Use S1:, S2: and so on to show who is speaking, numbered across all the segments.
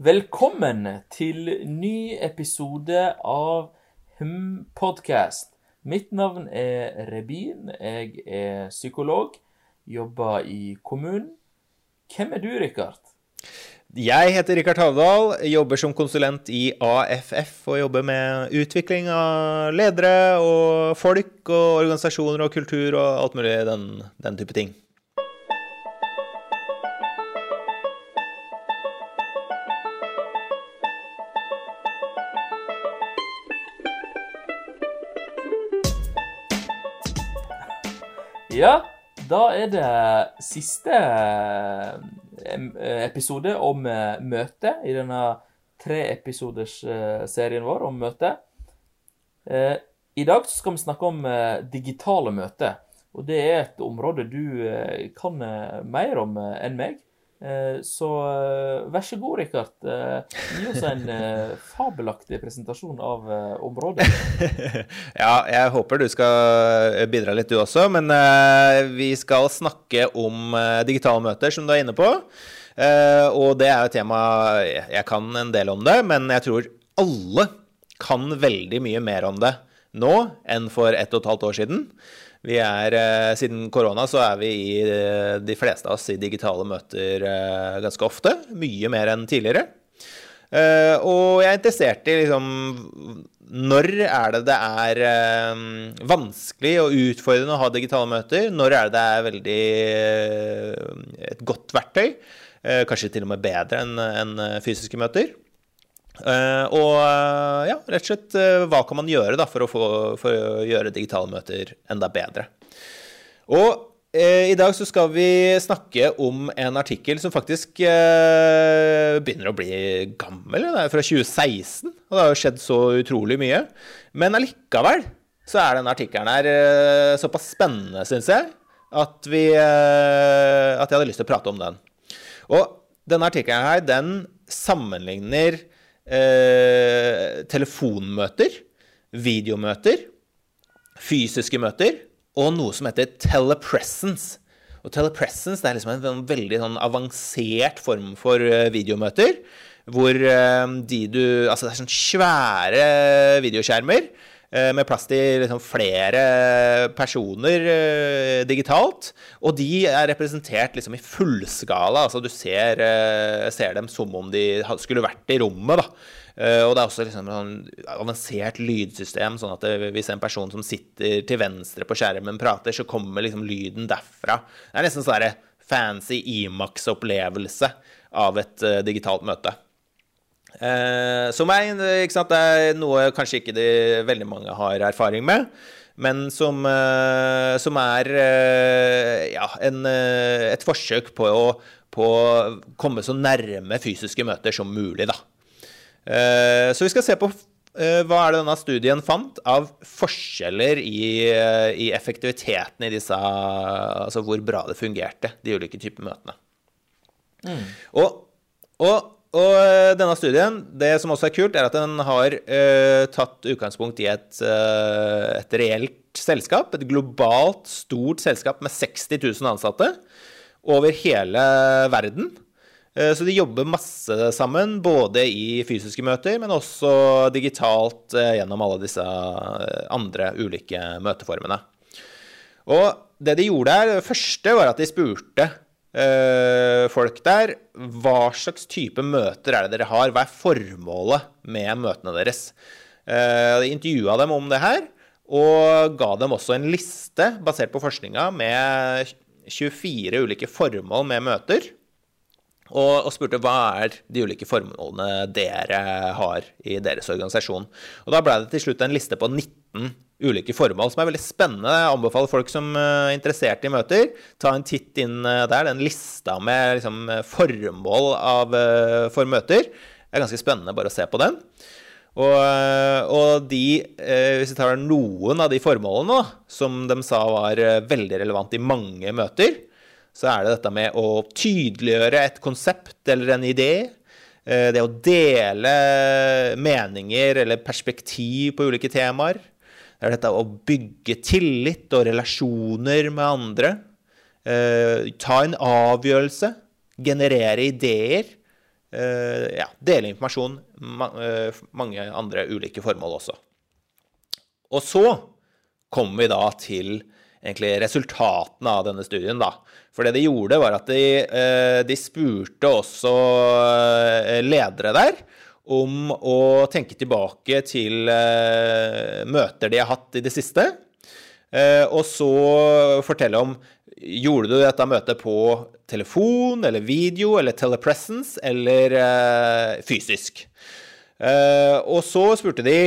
S1: Velkommen til ny episode av Hum Podcast. Mitt navn er Rebin. Jeg er psykolog. Jobber i kommunen. Hvem er du, Rikard?
S2: Jeg heter Rikard Havdal, jobber som konsulent i AFF og jobber med utvikling av ledere og folk og organisasjoner og kultur og alt mulig den, den type ting.
S1: Ja, da er det siste eh, episode om eh, møte i denne treepisoders eh, vår om møte. I dag skal vi snakke om digitale møter. Og det er et område du kan mer om enn meg. Så vær så god, Rikard. Gi oss en fabelaktig presentasjon av området.
S2: ja, jeg håper du skal bidra litt, du også. Men vi skal snakke om digitale møter, som du er inne på. Og det er jo et tema Jeg kan en del om det, men jeg tror alle kan veldig mye mer om det nå enn for ett og et halvt år siden. Vi er, Siden korona så er vi i de fleste av oss i digitale møter ganske ofte. Mye mer enn tidligere. Og jeg er interessert i liksom Når er det det er vanskelig og utfordrende å ha digitale møter? Når er det det er veldig et godt verktøy? Kanskje til og med bedre enn fysiske møter? Og ja, rett og slett hva kan man gjøre da for å, få, for å gjøre digitale møter enda bedre? Og i dag så skal vi snakke om en artikkel som faktisk begynner å bli gammel. Det er fra 2016, og det har jo skjedd så utrolig mye. Men allikevel så er denne artikkelen her såpass spennende, syns jeg, at, vi, at jeg hadde lyst til å prate om den. Og denne artikkelen her, den sammenligner eh, telefonmøter, videomøter, fysiske møter og noe som heter telepresence. Og telepresence det er liksom en veldig sånn avansert form for videomøter. Hvor de du Altså, det er sånn svære videoskjermer med plass til liksom flere personer uh, digitalt. Og de er representert liksom i fullskala. Altså du ser, uh, ser, dem som om de skulle vært i rommet. da. Uh, og det er også liksom et avansert lydsystem, sånn at det, hvis en person som sitter til venstre på skjermen prater, så kommer liksom lyden derfra. Det er nesten sånn fancy Imax-opplevelse av et digitalt møte. Eh, som er, sant, er, noe kanskje ikke de, veldig mange har erfaring med, men som, eh, som er eh, ja, en, et forsøk på å, på å, komme så nærme fysiske møter som mulig. Da. så vi skal se på hva er det denne studien fant av forskjeller i, i effektiviteten i disse Altså hvor bra det fungerte, de ulike typer møtene. Mm. Og, og og denne studien, det som også er kult, er at den har uh, tatt utgangspunkt i et, uh, et reelt selskap. Et globalt, stort selskap med 60 000 ansatte over hele verden. Så de jobber masse sammen, både i fysiske møter, men også digitalt gjennom alle disse andre ulike møteformene. Og det de gjorde her, det første var at de spurte folk der. Hva slags type møter er det dere har? Hva er formålet med møtene deres? Uh, de intervjua dem om det her, og ga dem også en liste basert på forskninga med 24 ulike formål med møter. Og, og, spurte hva er de ulike formålene dere har i deres organisasjon. Og da ble det til slutt en liste på 19 ulike formål, som er veldig spennende. Jeg anbefaler folk som er interessert i møter, ta en titt inn eh, der. Den lista med liksom, formål av, eh, for møter det er ganske spennende bare å se på den. Og, eh, og de, hvis vi tar noen av de formålene som de sa var veldig relevant i mange møter, så er det dette med å tydeliggjøre et konsept eller en idé. Det å dele meninger eller perspektiv på ulike temaer. Det er dette å bygge tillit og relasjoner med andre. Eh, ta en avgjørelse. Generere ideer. eh, ja, dele informasjon. Ma eh, mange andre ulike formål også. Og så kommer vi da til egentlig resultatene av denne studien, da. For det de gjorde, var at de, eh, de spurte også eh, ledere der om å tenke tilbake til eh, møter de har hatt i det siste. Og så fortelle om Gjorde du dette møtet på telefon eller video eller telepresence eller fysisk? Og så spurte de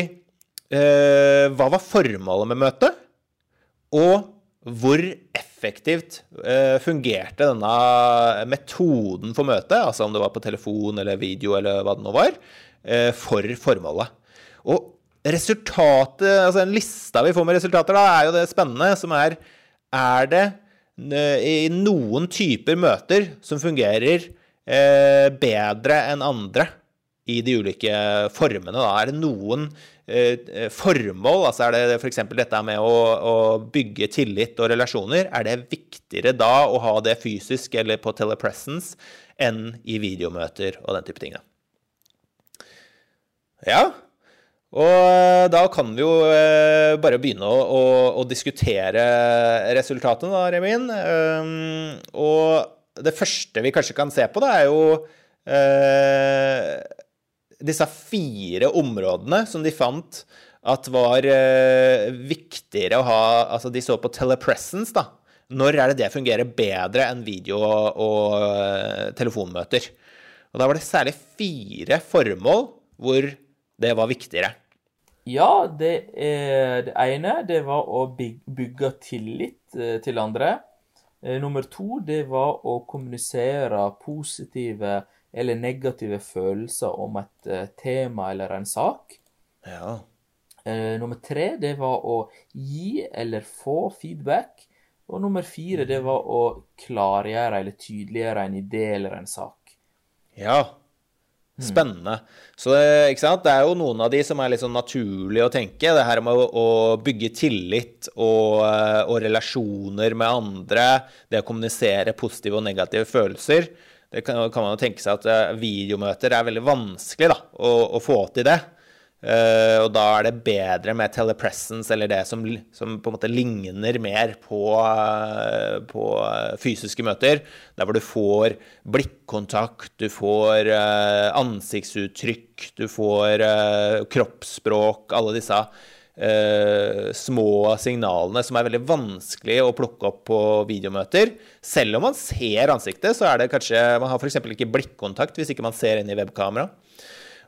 S2: hva var formålet med møtet, og hvor effektivt eh, fungerte denne metoden for møtet, altså om det var på telefon eller video eller hva det nå var, eh, for formålet. Og resultatet, altså en lista vi får med resultater, da, er jo det spennende, som er Er det eh, i noen typer møter som fungerer bedre enn andre i de ulike formene? Da? Er det noen formål, altså er det f.eks. dette med å, å, bygge tillit og relasjoner, er det viktigere da å ha det fysisk eller på telepresence enn i videomøter og den type ting? Ja, og eh, da kan vi jo bare begynne å, å, å diskutere resultatene, da, Remin. Ehm, og det første vi kanskje kan se på, da, er jo disse fire områdene som de fant at var eh, viktigere å ha Altså, de så på telepresence, da. Når er det det fungerer bedre enn video- og, og uh, telefonmøter? Og da var det særlig fire formål hvor det var viktigere.
S1: Ja, det, det ene det var å bygge tillit uh, til andre. Uh, nummer to det var å kommunisere positive eller negative følelser om et uh, tema eller en sak.
S2: Ja.
S1: Uh, nummer tre, det var å gi eller få feedback. Og nummer fire, det var å klargjøre eller tydeliggjøre en idé eller en sak.
S2: Ja. Spennende. Så ikke sant? det er jo noen av de som er litt sånn naturlig å tenke. Det her med å, å bygge tillit og, eh, og, relasjoner med andre, det å kommunisere positive og negative følelser. Det kan, kan, man jo tenke seg at eh, videomøter er veldig vanskelig da, å, å få til det. Uh, og da er det bedre med telepresence, eller det som, som på en måte ligner mer på, uh, på fysiske møter. Der hvor du får blikkontakt, du får uh, ansiktsuttrykk, du får kroppsspråk, alle disse eh, små signalene som er veldig vanskelig å plukke opp på videomøter. Selv om man ser ansiktet, så er det kanskje Man har f.eks. ikke blikkontakt hvis ikke man ser inn i webkamera.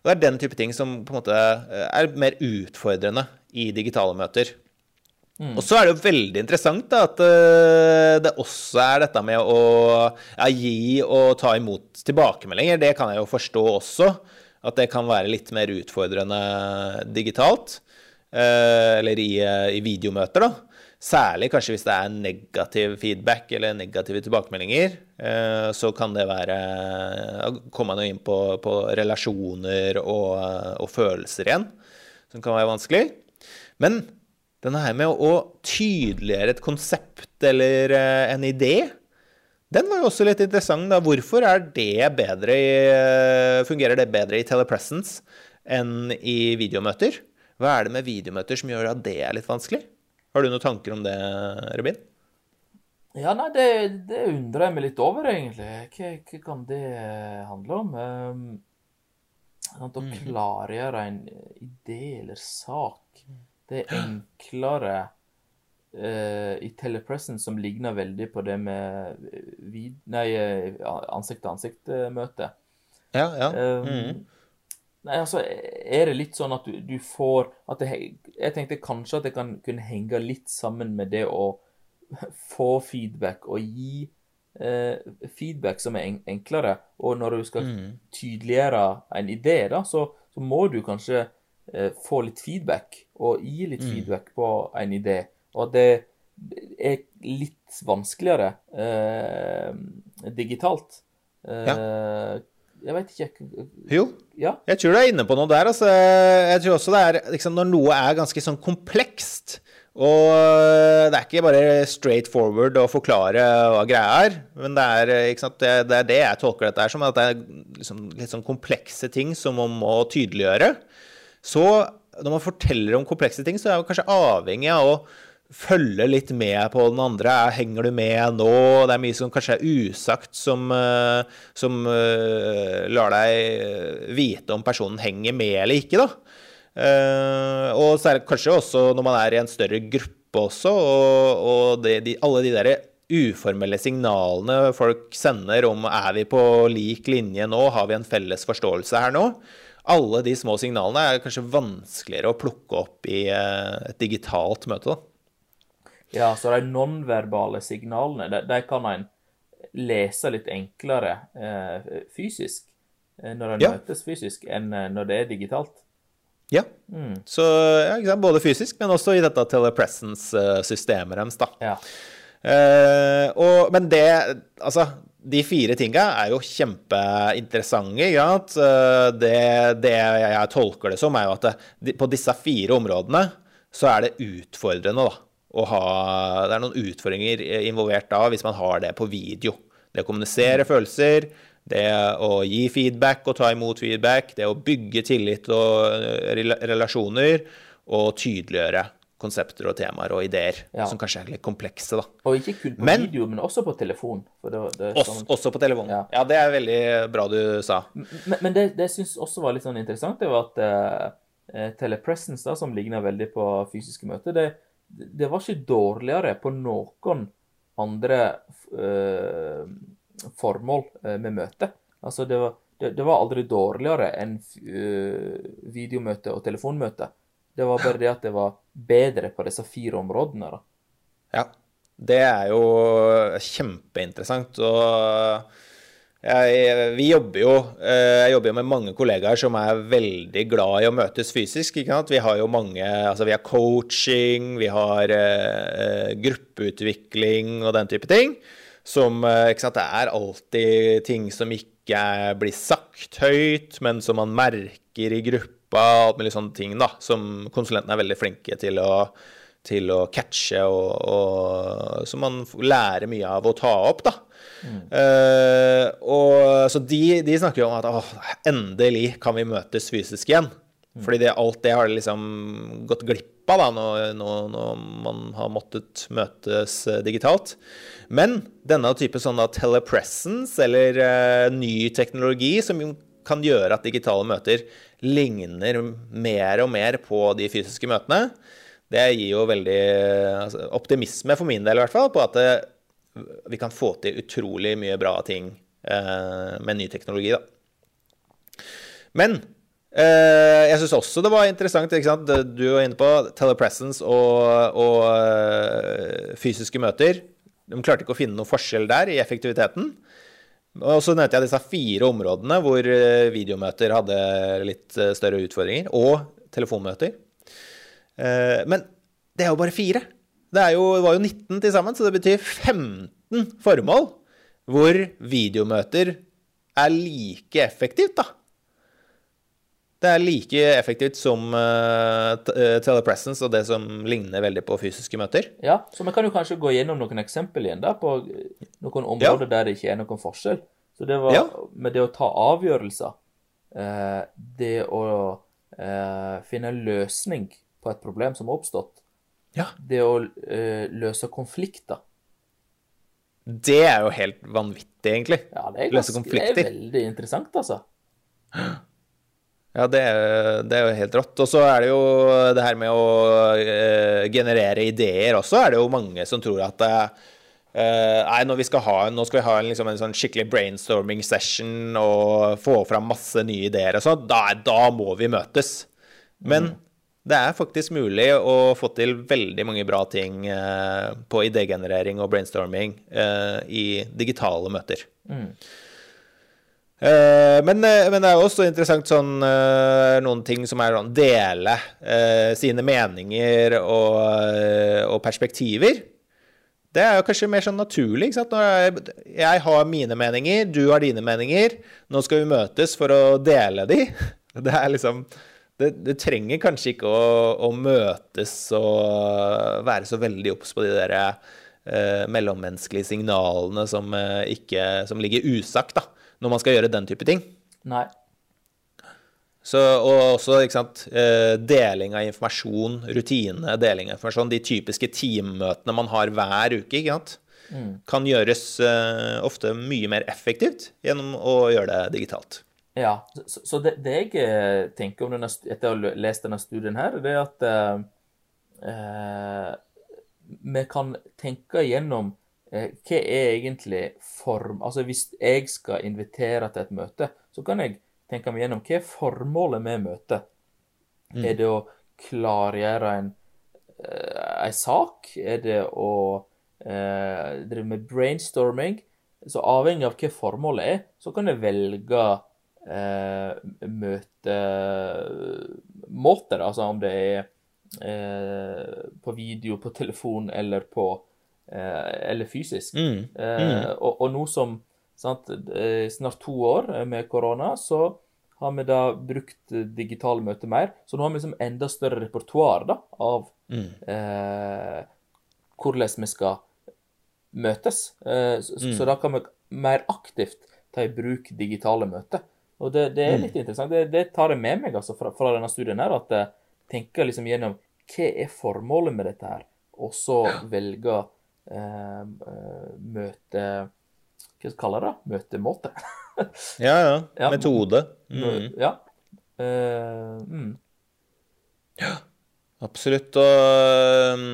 S2: Og det er den type ting som på en måte eh, er mer utfordrende i digitale møter. Mm. Og så er det jo veldig interessant da, at uh, det også er dette med å ja, gi og ta imot tilbakemeldinger. Det kan jeg jo forstå også, at det kan være litt mer utfordrende digitalt. Eh, eller i, eh, i, videomøter, da. Særlig kanskje hvis det er negativ feedback eller negative tilbakemeldinger. Eh, så kan det være Kommer man inn på, på relasjoner og, og, følelser igjen, som kan være vanskelig. Men denne her med å tydeliggjøre et konsept eller en idé, den var jo også litt interessant. da. Hvorfor det bedre i, fungerer det bedre i telepresence enn i videomøter? Hva er det med videomøter som gjør at det er litt vanskelig? Har du noen tanker om det, Rubin?
S1: Ja, nei, det, det undrer jeg meg litt over, egentlig. Hva, hva kan det handle om? Um, å mhm. klargjøre en idé eller sak. Det er enklere uh, i telepresence, som ligner veldig på det med vid, nei, ansikt-til-ansikt-møte.
S2: Ja, ja. Um, mm.
S1: Nei, altså, er det litt sånn at du, du får at det, Jeg tenkte kanskje at det kan kunne henge litt sammen med det å få feedback og gi eh, feedback som er enklere. Og når du skal mm. tydeliggjøre en idé, da, så, så må du kanskje eh, få litt feedback og gi litt mm. feedback på en idé. Og at det er litt vanskeligere eh, digitalt.
S2: ja.
S1: Jeg veit ikke
S2: Jo,
S1: ja.
S2: jeg tror du er inne på noe der. Altså. Jeg tror også det er liksom, Når noe er ganske sånn komplekst, Og eh, det er ikke bare straight forward å forklare hva greia er, men det er, eh, det, det er det, jeg tolker dette her som, at det er liksom litt sånn komplekse ting som man må tydeliggjøre. Så når man forteller om komplekse ting, så er man kanskje avhengig av å følge litt med på den andre. Henger du med nå? Det er mye som kanskje er usagt, som, eh, som uh, lar deg vite om personen henger med eller ikke, da. Og det kanskje også når man er i en større gruppe også, og, og det, de, alle de derre uformelle signalene folk sender om er vi på lik linje nå, har vi en felles forståelse her nå? Alle de små signalene er kanskje vanskeligere å plukke opp i et digitalt møte. da.
S1: Ja, så de nonverbale signalene, de, de kan en lese litt enklere eh, fysisk eh, når en
S2: Ja.
S1: møtes fysisk, enn eh, når det er digitalt.
S2: Ja. Så ja, både fysisk, men også i dette telepresence-systemet deres, da.
S1: Ja.
S2: Eh, og, men det Altså, de fire tinga er jo kjempeinteressante. Ja. Eh, Det, det jeg tolker det som, er jo at det, på disse fire områdene så er det utfordrende, da. Å ha, det er noen utfordringer involvert da, hvis man har det på video. Det å kommunisere følelser, det å gi feedback og ta imot feedback, det å bygge tillit og eh, relasjoner, og tydeliggjøre konsepter og temaer og ideer
S1: Ja.
S2: som kanskje er litt komplekse, da.
S1: Og ikke kun på
S2: Men-
S1: video, men også på telefon. Det, det
S2: Også,
S1: sånn-
S2: også på telefon.
S1: Ja.
S2: Ja. det er veldig bra du sa.
S1: Men, men det, det jeg syns også var litt sånn interessant, det var at eh, eh, telepresence, da, som ligner veldig på fysiske møter, det, det var ikke dårligere på noen andre uh, formål eh, med møte. Altså, det var, det, det var aldri dårligere enn uh, videomøte og telefonmøte. Det var bare det at det var bedre på disse fire områdene. da.
S2: Ja. Det er jo kjempeinteressant. Og jeg, vi jobber jo eh, Jeg jobber jo med mange kollegaer som er veldig glad i å møtes fysisk. Ikke sant? Vi har jo mange Altså, vi har coaching, vi har uh, gruppeutvikling og den type ting. Som ikke sant, Det er alltid ting som ikke blir sagt høyt, men som man merker i gruppa. Alt mulig sånne ting da, som konsulentene er veldig flinke til å til å catche, og, og, som man lærer mye av å ta opp, da. Eh, og, så de, de snakker jo om at åh, endelig kan vi møtes fysisk igjen. Fordi det, alt det har liksom gått glipp av da, når, når, når man har måttet møtes eh, digitalt. Men denne type sånn da telepresence, eller uh, ny teknologi, som jo kan gjøre at digitale møter ligner mer og mer på de fysiske møtene, det gir jo veldig altså, optimisme, for min del i hvert fall, på at det, vi kan få til utrolig mye bra ting eh, med ny teknologi, da. Men eh, jeg syns også det var interessant, ikke sant? Du var inne på telepresence og, og eh, fysiske møter. De klarte ikke å finne noen forskjell der i effektiviteten. Og så nevnte jeg disse fire områdene hvor eh, videomøter hadde litt eh, større utfordringer, og telefonmøter. Men det er jo bare fire. Det, jo, det var jo 19 til sammen, så det betyr 15 formål hvor videomøter er like effektivt, da. Det er like effektivt som uh, telepresence og det som ligner veldig på fysiske møter.
S1: Ja, så vi kan jo kanskje gå gjennom noen eksempel igjen da, på noen områder der det ikke er noen forskjell. Så det var
S2: Ja.
S1: med det å ta avgjørelser, uh, det å uh, finne en løsning på et problem som har oppstått,
S2: Ja.
S1: det å eh, løse konflikter.
S2: Det er jo helt vanvittig, egentlig.
S1: Ja, det er,
S2: Løse
S1: det er veldig interessant, altså.
S2: Ja, det er, det er jo helt rått. Og så er det jo det her med å eh, generere ideer også, er det jo mange som tror at uh, Nei, når vi skal ha, nå skal vi ha en, liksom, en sånn skikkelig brainstorming session og få fram masse nye ideer og sånn, da, da må vi møtes. Men det er faktisk mulig å få til veldig mange bra ting eh, på idégenerering og brainstorming eh, i digitale møter. Eh, men, men det er også interessant sånn noen ting som er sånn dele eh, sine meninger og, og perspektiver. Det er jo kanskje mer sånn naturlig. ikke sant? Når jeg, jeg har mine meninger, du har dine meninger. Nå skal vi møtes for å dele de. Det er liksom det, det, trenger kanskje ikke å, å, møtes og være så veldig obs på de der eh, mellommenneskelige signalene som, eh, ikke, som ligger usagt da, når man skal gjøre den type ting.
S1: Nei.
S2: Så, og også ikke sant, eh, deling av informasjon, rutine, deling av informasjon, de typiske teammøtene man har hver uke, ikke sant, mm. kan gjøres uh, ofte mye mer effektivt gjennom å gjøre det digitalt.
S1: Ja, så, så det, det, jeg eh, tenker om denne, etter å ha lest denne studien her, det er at eh, eh, vi kan tenke igjennom eh, hva er egentlig form... Altså hvis jeg skal invitere til et møte, så kan jeg tenke meg gjennom hva er formålet med møtet. Mm. Er det å klargjøre en, eh, en sak? Er det å eh, drive med brainstorming? Så avhengig av hva formålet er, så kan jeg velge møtemåter. Altså om det er eh, på video, på telefon eller på eh, Eller fysisk. Mm. Eh, mm. Og, og, nå som sant, eh, snart to år med korona, så har vi da brukt digitale møter mer. Så nå har vi liksom enda større repertoar da, av mm. eh, hvordan vi skal møtes. Eh, så, mm. så, da kan vi mer aktivt ta i bruk digitale møter. Og det, det er mm. litt mm. interessant. Det, det, tar jeg med meg altså, fra, fra, denne studien her, at jeg tenker liksom gjennom hva er formålet med dette her, og så velge eh, eh, møte Hva skal vi kalle det? Møtemåte.
S2: ja, ja, ja. Metode. Mm.
S1: Ja. Uh, mm.
S2: Ja, absolutt. Og um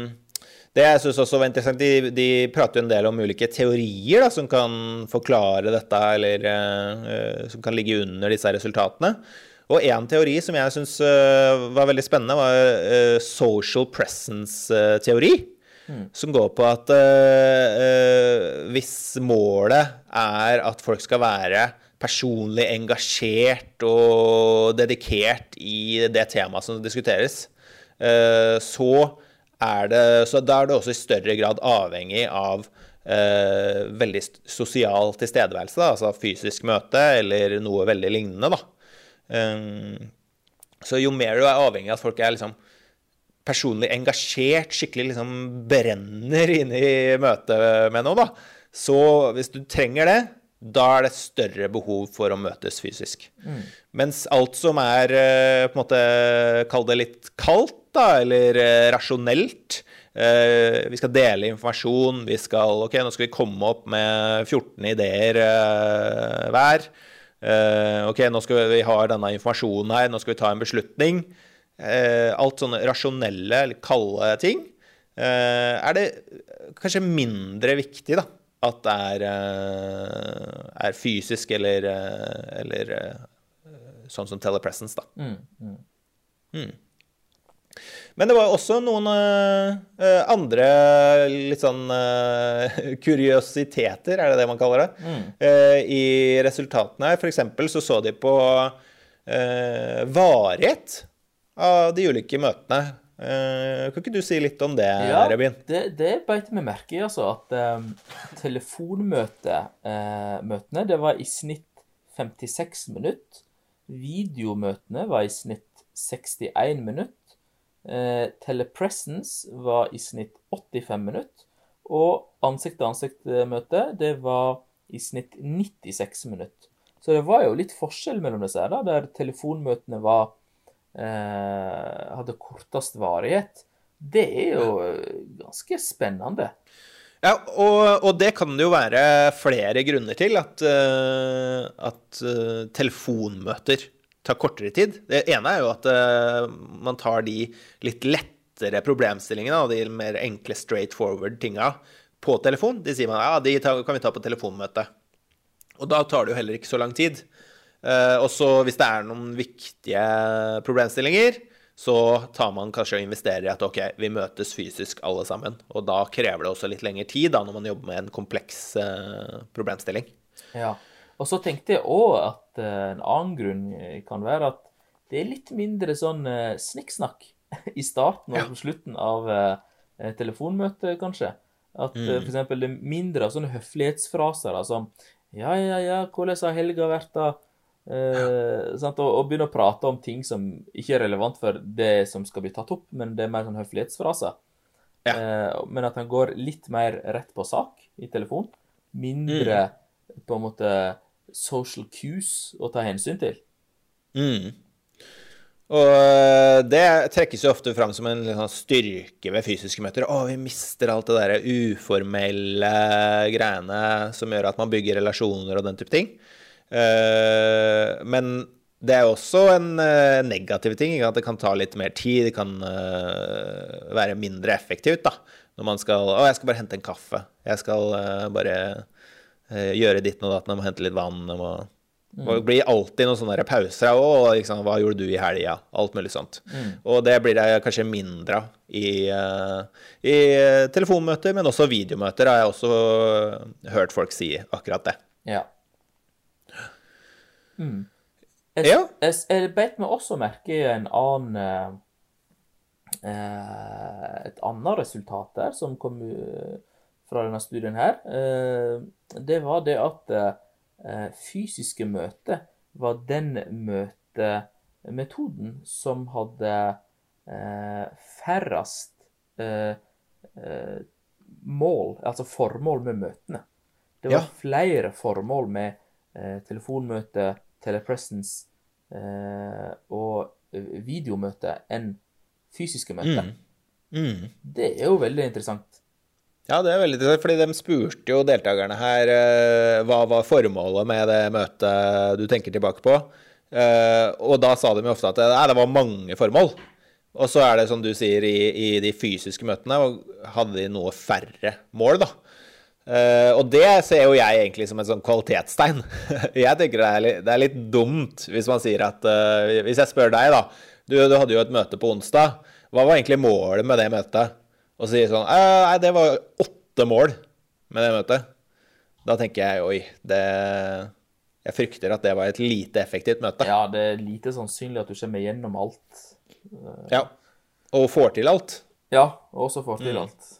S2: det jeg syns også var interessant, de, de, prater jo en del om ulike teorier da, som kan forklare dette, eller uh, som kan ligge under disse resultatene. Og én teori som jeg syns uh, var veldig spennende, var uh, social presence-teori. Mm. Som går på at hvis målet er at folk skal være personlig engasjert og dedikert i det temaet som diskuteres, så det, så da er det også i større grad avhengig av eh, veldig sosial tilstedeværelse, da, altså fysisk møte eller noe veldig lignende. da. Um, så jo mer du er avhengig av at folk er liksom personlig engasjert, skikkelig liksom brenner inne i møtet med noe, da, så hvis du trenger det, da er det større behov for å møtes fysisk. Mm. Mens alt som er eh, på en måte Kall det litt kaldt, da, eller eh, rasjonelt. Eh, vi skal dele informasjon. Vi skal OK, nå skal vi komme opp med 14 ideer eh, hver. OK, nå skal vi ha denne informasjonen her. Nå skal vi ta en beslutning. alt sånne rasjonelle eller kalde ting. er det kanskje mindre viktig, da, at det er, er fysisk eller, eller sånn som telepresence, da. Mm, mm. Mm. Men det var også noen uh, andre litt sånn uh, kuriositeter, er det det man kaller det, mm. uh, i resultatene her. For eksempel så så de på varighet av de ulike møtene. kan ikke du si litt om det, ja, Rebin?
S1: Det, det beit vi merke i, altså. At um, telefonmøtene, det var i snitt 56 minutter. Videomøtene var i snitt 61 minutter. Eh, telepresence var i snitt 85 minutter. Og ansikt-til-ansikt-møte det var i snitt 96 minutter. Så det var jo litt forskjell mellom disse, her, der telefonmøtene var, eh, hadde kortest varighet. Det er jo ganske spennende.
S2: Ja, og, og, det kan det jo være flere grunner til at, uh, at uh, telefonmøter tar kortere tid. Det ene er jo at uh, man tar de litt lettere problemstillingene og de mer enkle straight forward tinga på telefon. De sier man ja, de kan vi ta på telefonmøte. Og da tar det jo heller ikke så lang tid. Uh, og så hvis det er noen viktige problemstillinger, så tar man kanskje og investerer i at OK, vi møtes fysisk alle sammen. Og da krever det også litt lengre tid da, når man jobber med en kompleks uh, problemstilling.
S1: Ja. Og så tenkte jeg òg at uh, en annen grunn eh, kan være at det er litt mindre sånn uh, snikksnakk i starten og på slutten av telefonmøtet, kanskje. At mm. f.eks. det er mindre av sånne høflighetsfraser som Ja, ja, ja, hvordan har helga vært, da? Eh? Og, og begynne å prate om ting som ikke er relevant for det som skal bli tatt opp, men det er mer sånn høflighetsfraser.
S2: Ja.
S1: Eh, men at han går litt mer rett på sak i telefon. Mindre på en måte social cues å ta hensyn til.
S2: Mm. Og øh, det trekkes jo ofte fram som en sånn styrke ved fysiske møter. Å, vi mister alt det derre uformelle greiene som gjør at man bygger relasjoner og den type ting. Eh, men det er også en eh, negativ ting. At det kan ta litt mer tid. Det kan eh, være mindre effektivt da. Når man skal Å, jeg skal bare hente en kaffe. Jeg skal eh, bare eh, gjøre ditt og datt. Jeg må hente litt vann. Jeg må og det blir alltid noen sånne pauser. Og liksom, hva gjorde du i helga? Alt mulig sånt. Og det blir det kanskje mindre av i, eh, i telefonmøter, men også videomøter har jeg også hørt folk si akkurat det.
S1: Ja. Mm. Jeg,
S2: Ja.
S1: jeg, jeg beit meg også merke i en annen eh, eh, Et annet resultat der som kom eh, fra denne studien her. Eh, det var det at eh, fysiske møter var den møtemetoden som hadde eh, færrest mål, altså formål med møtene. Det var
S2: Ja.
S1: flere formål med eh, telefonmøte, telepresence eh, og videomøte enn fysiske møter.
S2: Mm.
S1: Det er jo veldig interessant.
S2: Ja, det er veldig interessant, fordi de spurte jo deltakerne her eh, hva var formålet med det møtet du tenker tilbake på. Eh, og da sa de jo ofte at nei, det var mange formål. Og så er det som du sier, i, i de fysiske møtene hadde de noe færre mål, da. Uh, og det ser jo jeg egentlig som et sånn kvalitetstegn. jeg tenker det er, litt, det er litt dumt hvis man sier at uh, Hvis jeg spør deg, da. Du, du hadde jo et møte på onsdag. Hva var egentlig målet med det møtet? Og sier sånn «Eh, Nei, det var åtte mål med det møtet. Da tenker jeg oi, det Jeg frykter at det var et lite effektivt møte.
S1: Ja, det er lite sannsynlig at du kommer gjennom alt.
S2: Ja. Og får til alt.
S1: Ja, og også får til alt.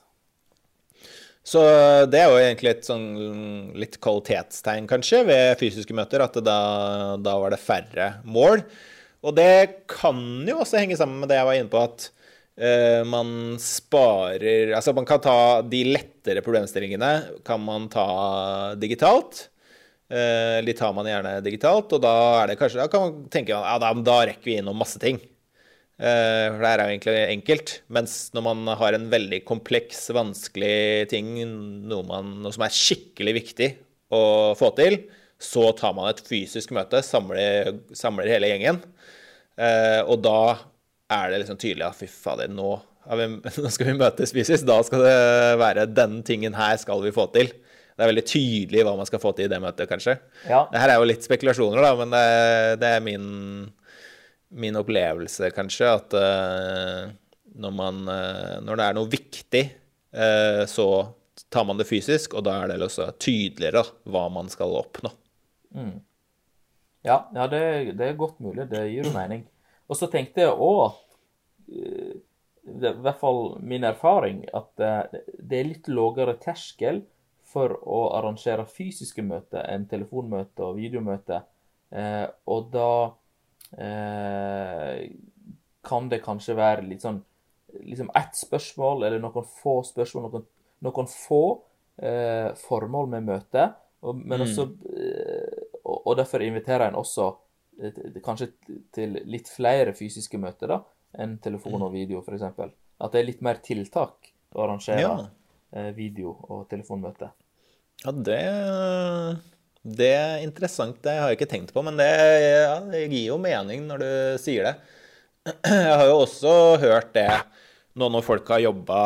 S2: Så det er jo egentlig et sånn litt kvalitetstegn, kanskje, ved fysiske møter, at da, da var det færre mål. Og det kan jo også henge sammen med det jeg var inne på, at man sparer Altså, man kan ta de lettere problemstillingene kan man ta digitalt. Eh, de tar man gjerne digitalt, og da er det kanskje Da kan man tenke ja, da, da rekker vi innom masse ting. Eh, For det er jo egentlig enkelt. Mens når man har en veldig kompleks, vanskelig ting, noe, man, noe som er skikkelig viktig å få til, så tar man et fysisk møte, samler, samler hele gjengen. Eh, og da er det liksom tydelig at fy fader, nå, vi, nå skal vi møtes fysisk. Da skal det være denne tingen her skal vi få til. Det er veldig tydelig hva man skal få til i det møtet, kanskje.
S1: Ja.
S2: Det her er jo litt spekulasjoner, da, men det, det er min min opplevelse, kanskje, at uh, når, man, uh, når det er noe viktig, uh, så tar man det fysisk, og da er det også tydeligere da, hva man skal oppnå.
S1: Ja, ja det, det er godt mulig. Det gir jo mening. Og så tenkte jeg òg at det er i hvert fall min erfaring at eh, det er litt lavere terskel for å arrangere fysiske møter enn telefonmøte og videomøte. Eh, og da eh, kan det kanskje være litt sånn liksom ett spørsmål eller noen få spørsmål, noen, noen få eh, formål med møtet. Og, men også, eh, og, og derfor inviterer en også eh, kanskje til litt flere fysiske møter da, enn telefon og video, f.eks. At det er litt mer tiltak å arrangere
S2: Ja.
S1: eh, video- og telefonmøte.
S2: Ja, det, det er interessant. Det har jeg ikke tenkt på, men det, ja, det gir jo mening når du sier det. Jeg har jo også hørt det nå når folk har jobba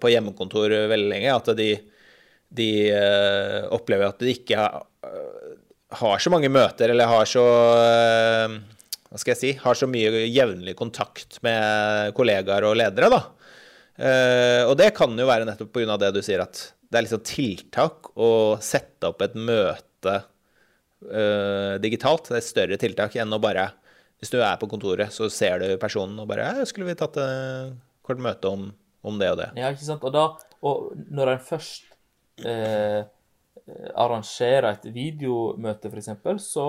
S2: på hjemmekontor veldig lenge, at de, de eh, opplever at de ikke har, eh, har så mange møter, eller har så Hva skal jeg si? Har så mye jevnlig kontakt med kollegaer og ledere, da. Eh, og det kan jo være nettopp pga. det du sier, at det er liksom tiltak å sette opp et møte eh, digitalt. Det er større tiltak enn å bare Hvis du er på kontoret, så ser du personen og bare ja, 'Skulle vi tatt et kort møte om, om det og det?'
S1: Ja, ikke sant? Og, da, og når en først eh, arrangerer et videomøte, f.eks., så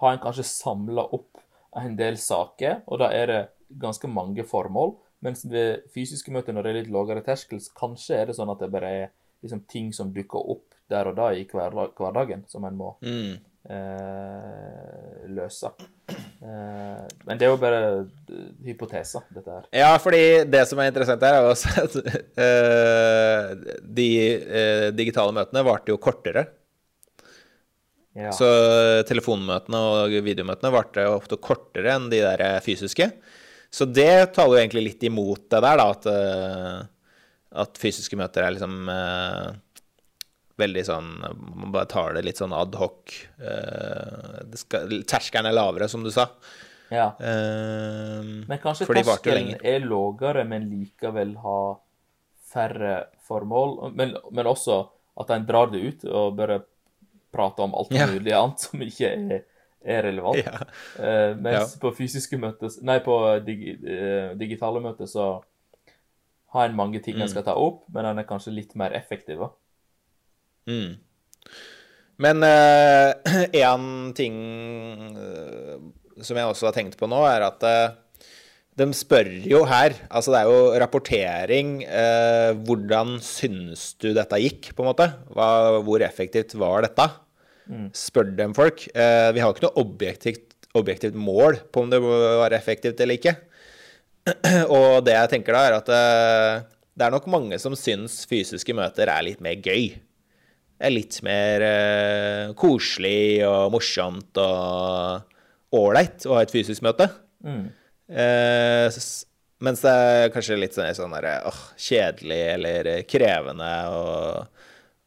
S1: har en kanskje samla opp en del saker, og da er det ganske mange formål. Mens ved fysiske møter, når det er litt lavere terskel, kanskje er det sånn at det bare er liksom, ting som dukker opp der og da i hverdag, hverdagen, som en må
S2: Mm.
S1: eh, løse. Eh, men det er jo bare eh, hypoteser, dette her.
S2: Ja, fordi det som er interessant her, er jo også at eh, de eh, digitale møtene varte jo kortere.
S1: Ja.
S2: Så telefonmøtene og videomøtene varte ofte kortere enn de der eh, fysiske. Så det taler jo egentlig litt imot det der, da, at, eh, at fysiske møter er liksom eh, veldig sånn Man bare tar det litt sånn ad hoc. Eh, terskelen er lavere, som du sa.
S1: ja.
S2: Eh,
S1: Men kanskje terskelen er lavere, men likevel har færre formål. Men, men også at en drar det ut og bare prater om alt
S2: Ja.
S1: mulig annet som ikke er, er relevant.
S2: Ja.
S1: Uh, mens
S2: Ja.
S1: på fysiske møter Nei, på digi, uh, digitale møter så har en mange ting en skal ta opp, men en er kanskje litt mer effektiv.
S2: Mm. Men én ting eh, som jeg også har tenkt på nå, er at eh, de spør jo her Altså, det er jo rapportering. eh, hvordan syns du dette gikk, på en måte? Hva, hvor effektivt var dette? Spør dem folk. Eh, vi har ikke noe objektivt, objektivt mål på om det må være effektivt eller ikke. Og det jeg tenker da, er at eh, det er nok mange som syns fysiske møter er litt mer gøy. Det er litt mer eh, koselig og morsomt og ålreit å ha et fysisk møte.
S1: Mm.
S2: Eh, mens det er kanskje litt sånn, sånn der, åh, kjedelig eller krevende å,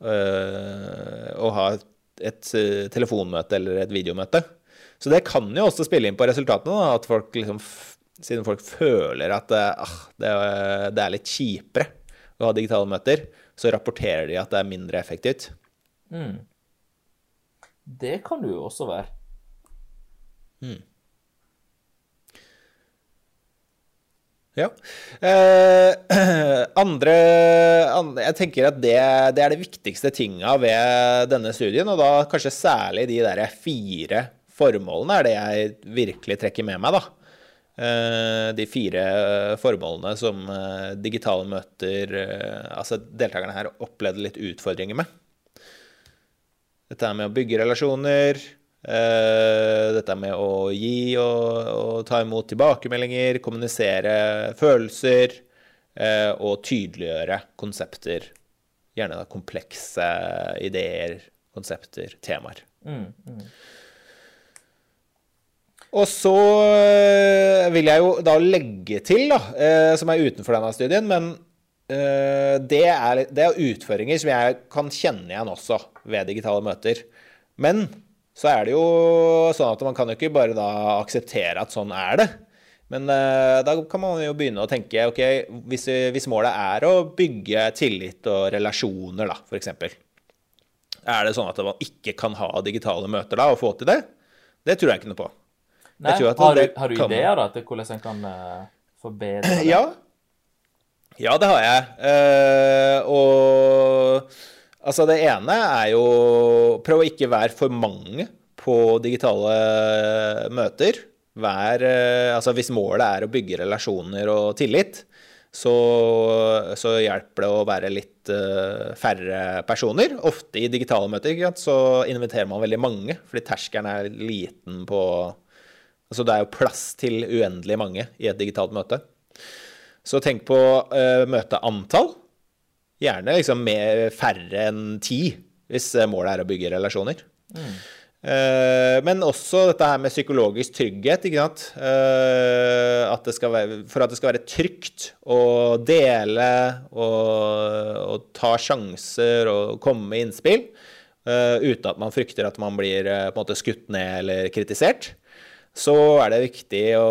S2: å ha et, et eh, telefonmøte eller et videomøte. Så det kan jo også spille inn på resultatene, da, at folk liksom, siden folk føler at eh, ah, det, det er litt kjipere å ha digitale møter, så rapporterer de at det er mindre effektivt.
S1: Mm. Det kan det jo også være.
S2: Ja. Eh, andre, andre Jeg tenker at det, det er det viktigste tinga ved denne studien, og da kanskje særlig de der fire formålene er det jeg virkelig trekker med meg, da. Eh, de fire formålene som eh, digitale møter eh, Altså deltakerne her opplevde litt utfordringer med. Dette med å bygge relasjoner. Eh, dette med å gi og, og ta imot tilbakemeldinger, kommunisere følelser eh, og tydeliggjøre konsepter. Gjerne da komplekse ideer, konsepter, temaer.
S1: Mm, mm.
S2: Og så øh, vil jeg jo da legge til, da, som er utenfor denne studien, men det, er, det er utføringer som jeg kan kjenne igjen også ved digitale møter. Men så er det jo sånn at man kan jo ikke bare da akseptere at sånn er det. Men øh, da kan man jo begynne å tenke ok, hvis, hvis målet er å bygge tillit og relasjoner, da, f.eks. Er det sånn at man ikke kan ha digitale møter da og få til det? Det tror jeg ikke noe på.
S1: Nei, har, du, har du
S2: kan-
S1: ideer da, til hvordan en kan eh, forbedre det?
S2: Ja. Ja, det har jeg. Uh, og altså, det ene er jo Prøv å ikke være for mange på digitale møter. Vær eh, Altså, hvis målet er å bygge relasjoner og tillit, så, så hjelper det å være litt uh, færre personer. Ofte i digitale møter så inviterer man veldig mange, fordi terskelen er liten på Altså det er jo plass til uendelig mange i et digitalt møte. Så tenk på uh, møteantall. Gjerne liksom med færre enn ti, hvis eh, målet er å bygge relasjoner. Mm. men også dette her med psykologisk trygghet. Eh, at være, for at det skal være trygt å dele og, og ta sjanser og komme med innspill, uten at man frykter at man blir på en måte skutt ned eller kritisert, så er det viktig å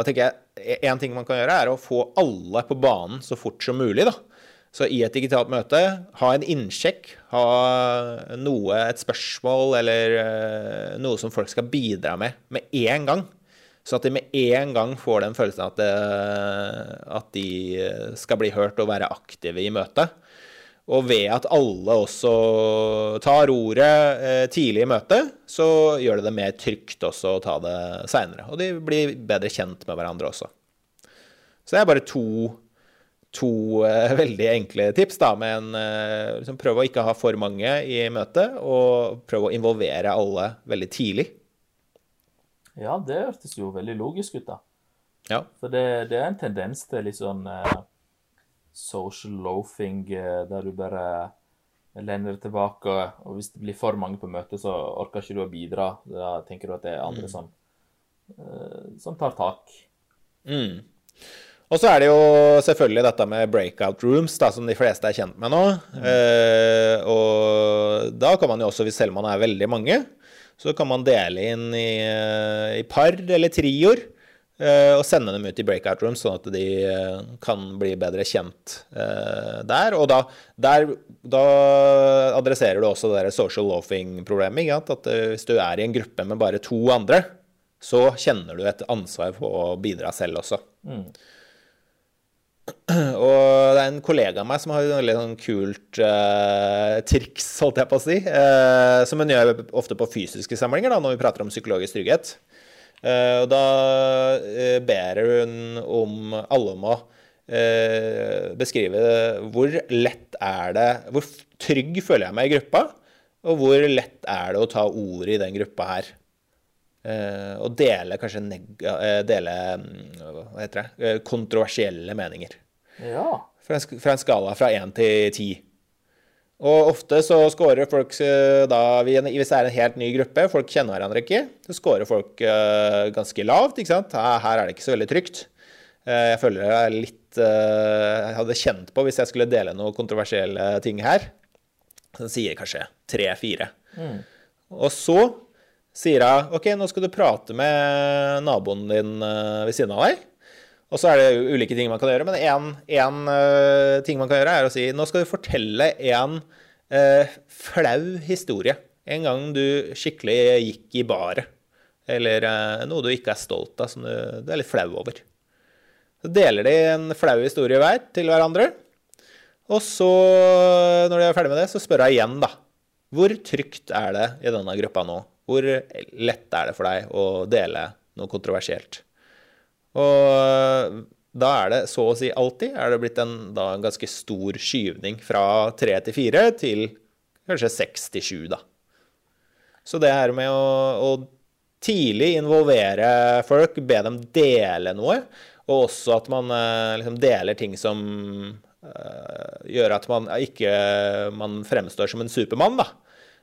S2: jeg tenker jeg, En ting man kan gjøre, er å få alle på banen så fort som mulig. da. Så i et digitalt møte, ha en innsjekk, ha noe, et spørsmål eller eh, noe som folk skal bidra med med en gang. Så at de med en gang får den følelsen at, det, at de skal bli hørt og være aktive i møtet. Og ved at alle også tar ordet eh, tidlig i møtet, så gjør det det mer trygt også å ta det seinere. Og de blir bedre kjent med hverandre også. Så det er bare to, to eh, veldig enkle tips. da, med en, eh, liksom Prøv å ikke ha for mange i møtet, og prøv å involvere alle veldig tidlig.
S1: Ja, det hørtes jo veldig logisk ut, da.
S2: Ja.
S1: For det, det er en tendens til litt sånn eh, social loafing, eh, der du bare lener deg tilbake, og hvis det blir for mange på møtet, så orker ikke du å bidra. Da tenker du at det er andre som, eh, som tar tak.
S2: Mm. Og så er det jo selvfølgelig dette med breakout rooms, da, som de fleste er kjent med nå. Eh, og da kan man jo også, hvis selv man er veldig mange, så kan man dele inn i, eh, i par eller trioer. eh, og sende dem ut i breakout rooms, sånn at de eh, kan bli bedre kjent eh, der. Og da, der, da adresserer du også det der social loafing-problemet. At hvis du er i en gruppe med bare to andre, så kjenner du et ansvar på å bidra selv også. Og det er en kollega av meg som har et veldig sånn kult eh, triks, holdt jeg på å si, eh, som hun gjør ofte på fysiske samlinger, da, når vi prater om psykologisk trygghet. Eh, og da ber hun om alle om å beskrive hvor lett er det Hvor trygg føler jeg meg i gruppa, og hvor lett er det å ta ordet i den gruppa her. Eh, og dele kanskje eh, dele mm, hva heter det, eh, kontroversielle meninger.
S1: Ja.
S2: Fra en, fra en skala fra 1 til 10. Og ofte så scorer folk eh, da Hvis det er en helt ny gruppe, folk kjenner hverandre ikke, så scorer folk ganske lavt. ikke sant? Her, her er det ikke så veldig trygt. Jeg føler det er litt Jeg hadde kjent på hvis jeg skulle dele noen kontroversielle ting her. Så sier jeg kanskje 3-4. Og så sier hun OK, nå skal du prate med naboen din eh, ved siden av deg. Og så er det ulike ting man kan gjøre, men én ting man kan gjøre, er å si nå skal du fortelle en eh, flau historie. En gang du skikkelig gikk i baret. Eller eh, noe du ikke er stolt av, som du, du er litt flau over. Så deler de en flau historie hver til hverandre. Og så, når de er ferdig med det, så spør hun igjen, da. Hvor trygt er det i denne gruppa nå? Hvor lett er det for deg å dele noe kontroversielt? Og da er det så å si alltid er det blitt en, da, en ganske stor skyvning fra tre til fire til kanskje seks til sju, da. Så det her med å, å tidlig involvere folk, be dem dele noe, og også at man eh, liksom deler ting som eh, gjør at man ikke man fremstår som en supermann, da.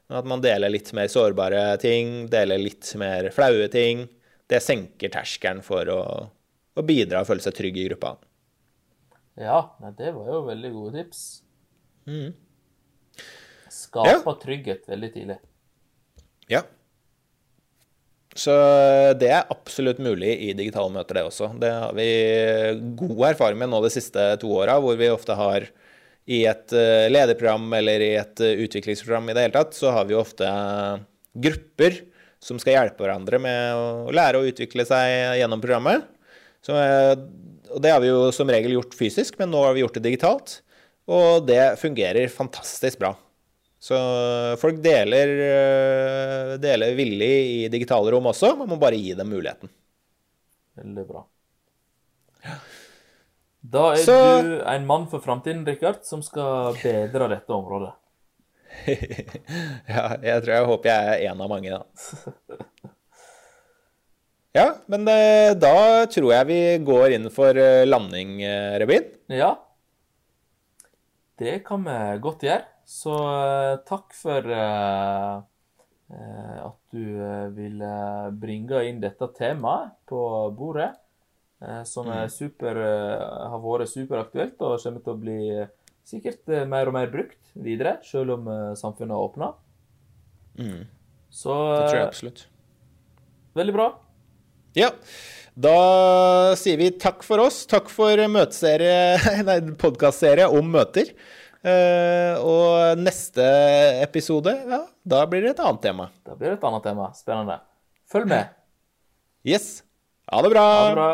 S2: At man deler litt mer sårbare ting, deler litt mer flaue ting. Det senker terskelen for å, å bidra og føle seg trygg i gruppa.
S1: Ja, det var jo veldig gode tips.
S2: Mm.
S1: Skape trygghet veldig tidlig.
S2: Ja. Så det er absolutt mulig i digitale møter, det også. Det har vi god erfaring med nå de siste to åra, hvor vi ofte har i et eh, lederprogram eller i et eh, utviklingsprogram i det hele tatt, så har vi jo ofte eh, grupper som skal hjelpe hverandre med å lære å utvikle seg gjennom programmet. Så, og det har vi jo som regel gjort fysisk, men nå har vi gjort det digitalt. Og det fungerer fantastisk bra. Så folk deler, deler villig i digitale rom også, man må bare gi dem muligheten.
S1: Veldig bra. Da er
S2: Så-
S1: du en mann for framtiden, Rikard, som skal bedre dette området.
S2: Ja, jeg tror jeg håper jeg er en av mange, da. Ja, men eh, da tror jeg vi går inn for eh, landing, eh, Rebin.
S1: Ja. Det kan vi godt gjøre. Så takk for at du ville bringe inn dette temaet på bordet, som er super, eh, har vært superaktuelt og kommer til å bli eh, sikkert eh, mer og mer brukt videre, selv om eh, samfunnet har åpna. Så
S2: Det tror jeg
S1: eh,
S2: absolutt.
S1: veldig bra.
S2: Ja, da sier vi takk for oss. Takk for podkastserie om møter. Eh, og neste episode, ja, da blir det et annet tema.
S1: Da blir det et annet tema. Spennende. Følg med.
S2: Yes. Ha det bra.
S1: Ha det bra.